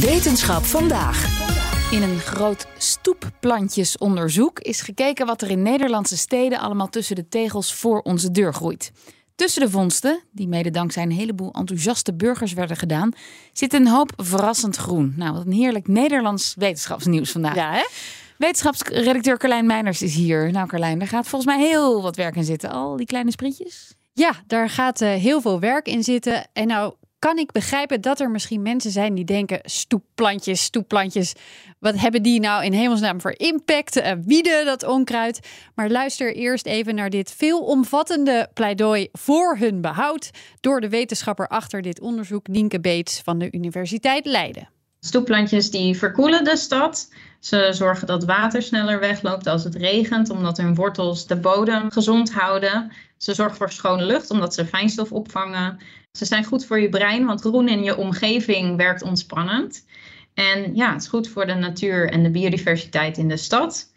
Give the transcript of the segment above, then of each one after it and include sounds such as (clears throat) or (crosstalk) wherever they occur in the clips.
Wetenschap vandaag. In een groot stoepplantjesonderzoek is gekeken wat er in Nederlandse steden allemaal tussen de tegels voor onze deur groeit. Tussen de vondsten, die mede dankzij een heleboel enthousiaste burgers werden gedaan, zit een hoop verrassend groen. Nou, wat een heerlijk Nederlands wetenschapsnieuws vandaag. Ja, hè? Wetenschapsredacteur Carlijn Meiners is hier. Nou, Carlijn, daar gaat volgens mij heel wat werk in zitten. Al die kleine sprintjes. Ja, daar gaat uh, heel veel werk in zitten. En nou kan ik begrijpen dat er misschien mensen zijn die denken: stoepplantjes, stoepplantjes. Wat hebben die nou in hemelsnaam voor impact? Uh, wieden dat onkruid. Maar luister eerst even naar dit veelomvattende pleidooi voor hun behoud. door de wetenschapper achter dit onderzoek, Nienke Beets van de Universiteit Leiden. Stoepplantjes die verkoelen de stad. Ze zorgen dat water sneller wegloopt als het regent, omdat hun wortels de bodem gezond houden. Ze zorgen voor schone lucht, omdat ze fijnstof opvangen. Ze zijn goed voor je brein, want groen in je omgeving werkt ontspannend. En ja, het is goed voor de natuur en de biodiversiteit in de stad.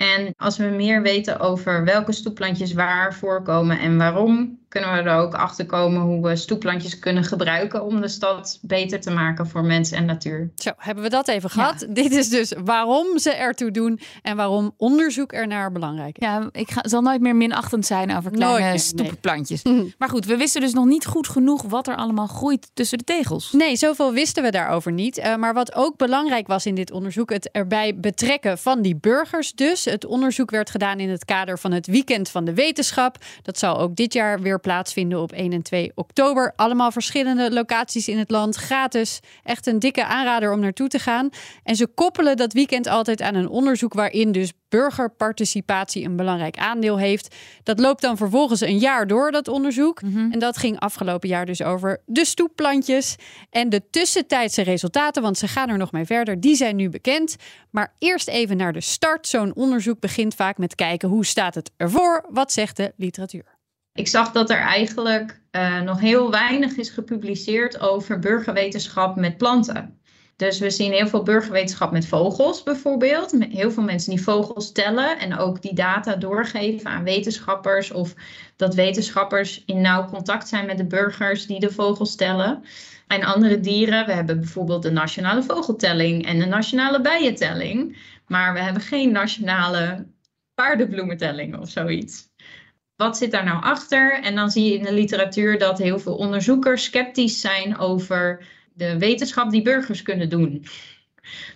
En als we meer weten over welke stoepplantjes waar voorkomen en waarom, kunnen we er ook achter komen hoe we stoepplantjes kunnen gebruiken om de stad beter te maken voor mens en natuur. Zo, hebben we dat even gehad. Dit is dus waarom ze ertoe doen en waarom onderzoek ernaar belangrijk is. Ja, ik ga, zal nooit meer minachtend zijn over kleine nooit, stoepplantjes. Nee. (laughs) Maar goed, we wisten dus nog niet goed genoeg wat er allemaal groeit tussen de tegels. Nee, zoveel wisten we daarover niet. Uh, maar wat ook belangrijk was in dit onderzoek, het erbij betrekken van die burgers dus. Het onderzoek werd gedaan in het kader van het Weekend van de Wetenschap. Dat zal ook dit jaar weer plaatsvinden op 1 en 2 oktober. Allemaal verschillende locaties in het land, gratis. Echt een dikke aanrader om naartoe te gaan. En ze koppelen dat weekend altijd aan een onderzoek waarin dus burgerparticipatie een belangrijk aandeel heeft. Dat loopt dan vervolgens een jaar door, dat onderzoek. En dat ging afgelopen jaar dus over de stoepplantjes. En de tussentijdse resultaten, want ze gaan er nog mee verder, die zijn nu bekend. Maar eerst even naar de start. Zo'n onderzoek begint vaak met kijken hoe staat het ervoor? Wat zegt de literatuur? Ik zag dat er eigenlijk uh, nog heel weinig is gepubliceerd over burgerwetenschap met planten. Dus we zien heel veel burgerwetenschap met vogels bijvoorbeeld. Heel veel mensen die vogels tellen en ook die data doorgeven aan wetenschappers. Of dat wetenschappers in nauw contact zijn met de burgers die de vogels tellen. En andere dieren, we hebben bijvoorbeeld de nationale vogeltelling en de nationale bijentelling. Maar we hebben geen nationale paardenbloementelling of zoiets wat zit daar nou achter? En dan zie je in de literatuur dat heel veel onderzoekers sceptisch zijn over de wetenschap die burgers kunnen doen.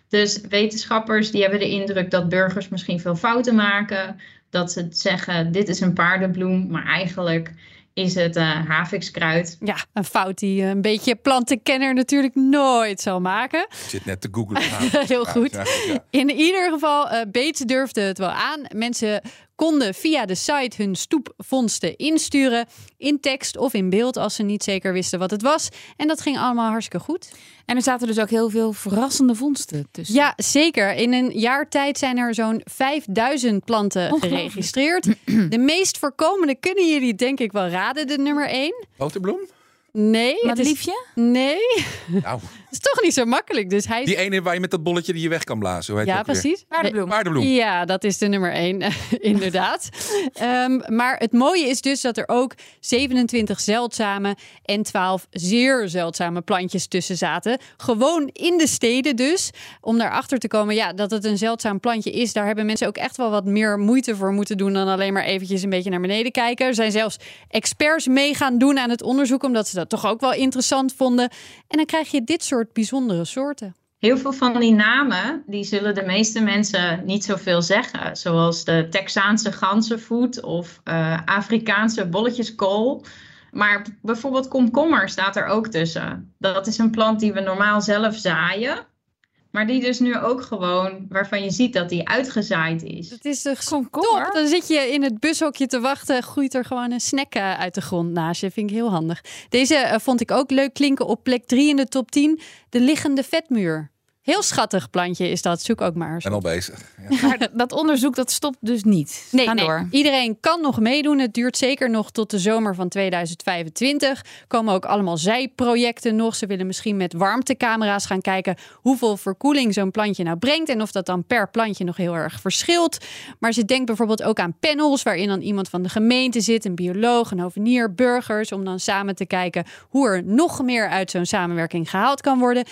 Dus wetenschappers die hebben de indruk dat burgers misschien veel fouten maken. Dat ze zeggen, dit is een paardenbloem, maar eigenlijk is het uh, havikskruid. Ja, een fout die een beetje plantenkenner natuurlijk nooit zal maken. Ik zit net te googlen. (laughs) Heel goed. In ieder geval, uh, Bates durfde het wel aan. Mensen konden via de site hun stoepvondsten insturen. In tekst of in beeld, als ze niet zeker wisten wat het was. En dat ging allemaal hartstikke goed. En er zaten dus ook heel veel verrassende vondsten tussen. Ja, zeker. In een jaar tijd zijn er zo'n 5000 planten geregistreerd. (clears throat) De meest voorkomende kunnen jullie denk ik wel raden, de nummer 1. Boterbloem? Nee. Wat liefje? Nee. Nou. Is toch niet zo makkelijk. Dus hij... Die ene waar je met dat bolletje die je weg kan blazen. Hoe heet ja, precies. Paardenbloem. Paardenbloem. Ja, dat is de nummer één, (laughs) inderdaad. um, maar het mooie is dus dat er ook 27 zeldzame en 12 zeer zeldzame plantjes tussen zaten. Gewoon in de steden dus. Om daarachter te komen ja, dat het een zeldzaam plantje is. Daar hebben mensen ook echt wel wat meer moeite voor moeten doen dan alleen maar eventjes een beetje naar beneden kijken. Er zijn zelfs experts mee gaan doen aan het onderzoek, omdat ze dat toch ook wel interessant vonden. En dan krijg je dit soort bijzondere soorten. Heel veel van die namen, die zullen de meeste mensen niet zoveel zeggen. Zoals de Texaanse ganzenvoet of uh, Afrikaanse bolletjeskool. Maar bijvoorbeeld komkommer staat er ook tussen. Dat is een plant die we normaal zelf zaaien. Maar die dus nu ook gewoon, waarvan je ziet dat die uitgezaaid is. Het is toch Komkommer? top. Dan zit je in het bushokje te wachten, groeit er gewoon een snack eh, uit de grond naast je. Vind ik heel handig. Deze eh, vond ik ook leuk klinken op plek 3 in de top 10. De liggende vetmuur. Heel schattig plantje is dat. Zoek ook maar eens. ben al bezig. Ja. (laughs) Maar dat onderzoek dat stopt dus niet. Nee, nee, door. iedereen kan nog meedoen. Het duurt zeker nog tot de zomer van 2025. Komen ook allemaal zijprojecten nog. Ze willen misschien met warmtecamera's gaan kijken hoeveel verkoeling zo'n plantje nou brengt. En of dat dan per plantje nog heel erg verschilt. Maar ze denkt bijvoorbeeld ook aan panels waarin dan iemand van de gemeente zit. Een bioloog, een hovenier, burgers. Om dan samen te kijken hoe er nog meer uit zo'n samenwerking gehaald kan worden.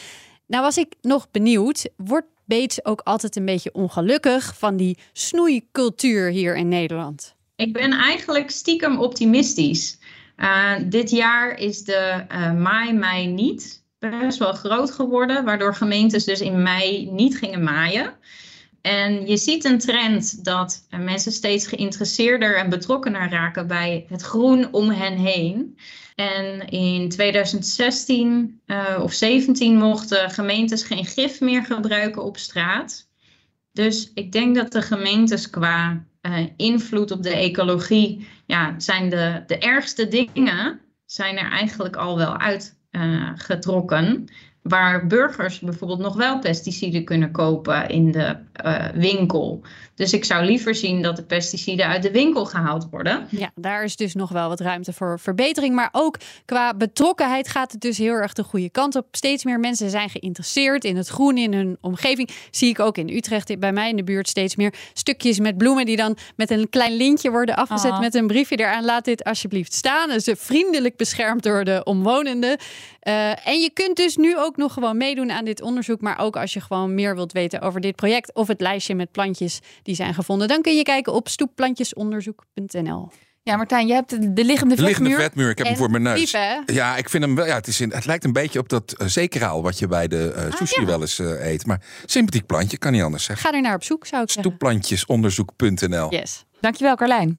Nou was ik nog benieuwd. Wordt Beets ook altijd een beetje ongelukkig van die snoeicultuur hier in Nederland? Ik ben eigenlijk stiekem optimistisch. Uh, dit jaar is de uh, maai mei niet best wel groot geworden, waardoor gemeentes dus in mei niet gingen maaien. En je ziet een trend dat mensen steeds geïnteresseerder en betrokkener raken bij het groen om hen heen. En in 2016 uh, of 17 mochten gemeentes geen gif meer gebruiken op straat. Dus ik denk dat de gemeentes qua uh, invloed op de ecologie, ja, zijn de, de ergste dingen zijn er eigenlijk al wel uitgetrokken. Uh, waar burgers bijvoorbeeld nog wel pesticiden kunnen kopen in de uh, winkel. Dus ik zou liever zien dat de pesticiden uit de winkel gehaald worden. Ja, daar is dus nog wel wat ruimte voor verbetering. Maar ook qua betrokkenheid gaat het dus heel erg de goede kant op. Steeds meer mensen zijn geïnteresseerd in het groen in hun omgeving. Zie ik ook in Utrecht, bij mij in de buurt, steeds meer stukjes met bloemen die dan met een klein lintje worden afgezet Ah. met een briefje eraan. Laat dit alsjeblieft staan. Dus vriendelijk beschermd door de omwonenden. Uh, en je kunt dus nu ook nog gewoon meedoen aan dit onderzoek. Maar ook als je gewoon meer wilt weten over dit project of het lijstje met plantjes die zijn gevonden, dan kun je kijken op stoepplantjesonderzoek.nl. Ja, Martijn, je hebt de, de liggende De liggende vetmuur. vetmuur, ik heb hem voor mijn neus. Ja, ik vind hem wel. Ja, het, is in, het lijkt een beetje op dat uh, zeekraal wat je bij de uh, sushi ja. wel eens uh, eet. Maar sympathiek plantje, kan niet anders zeggen. Ga er naar op zoek, zou ik zeggen. Stoepplantjesonderzoek.nl. Yes. Dankjewel, Carlijn.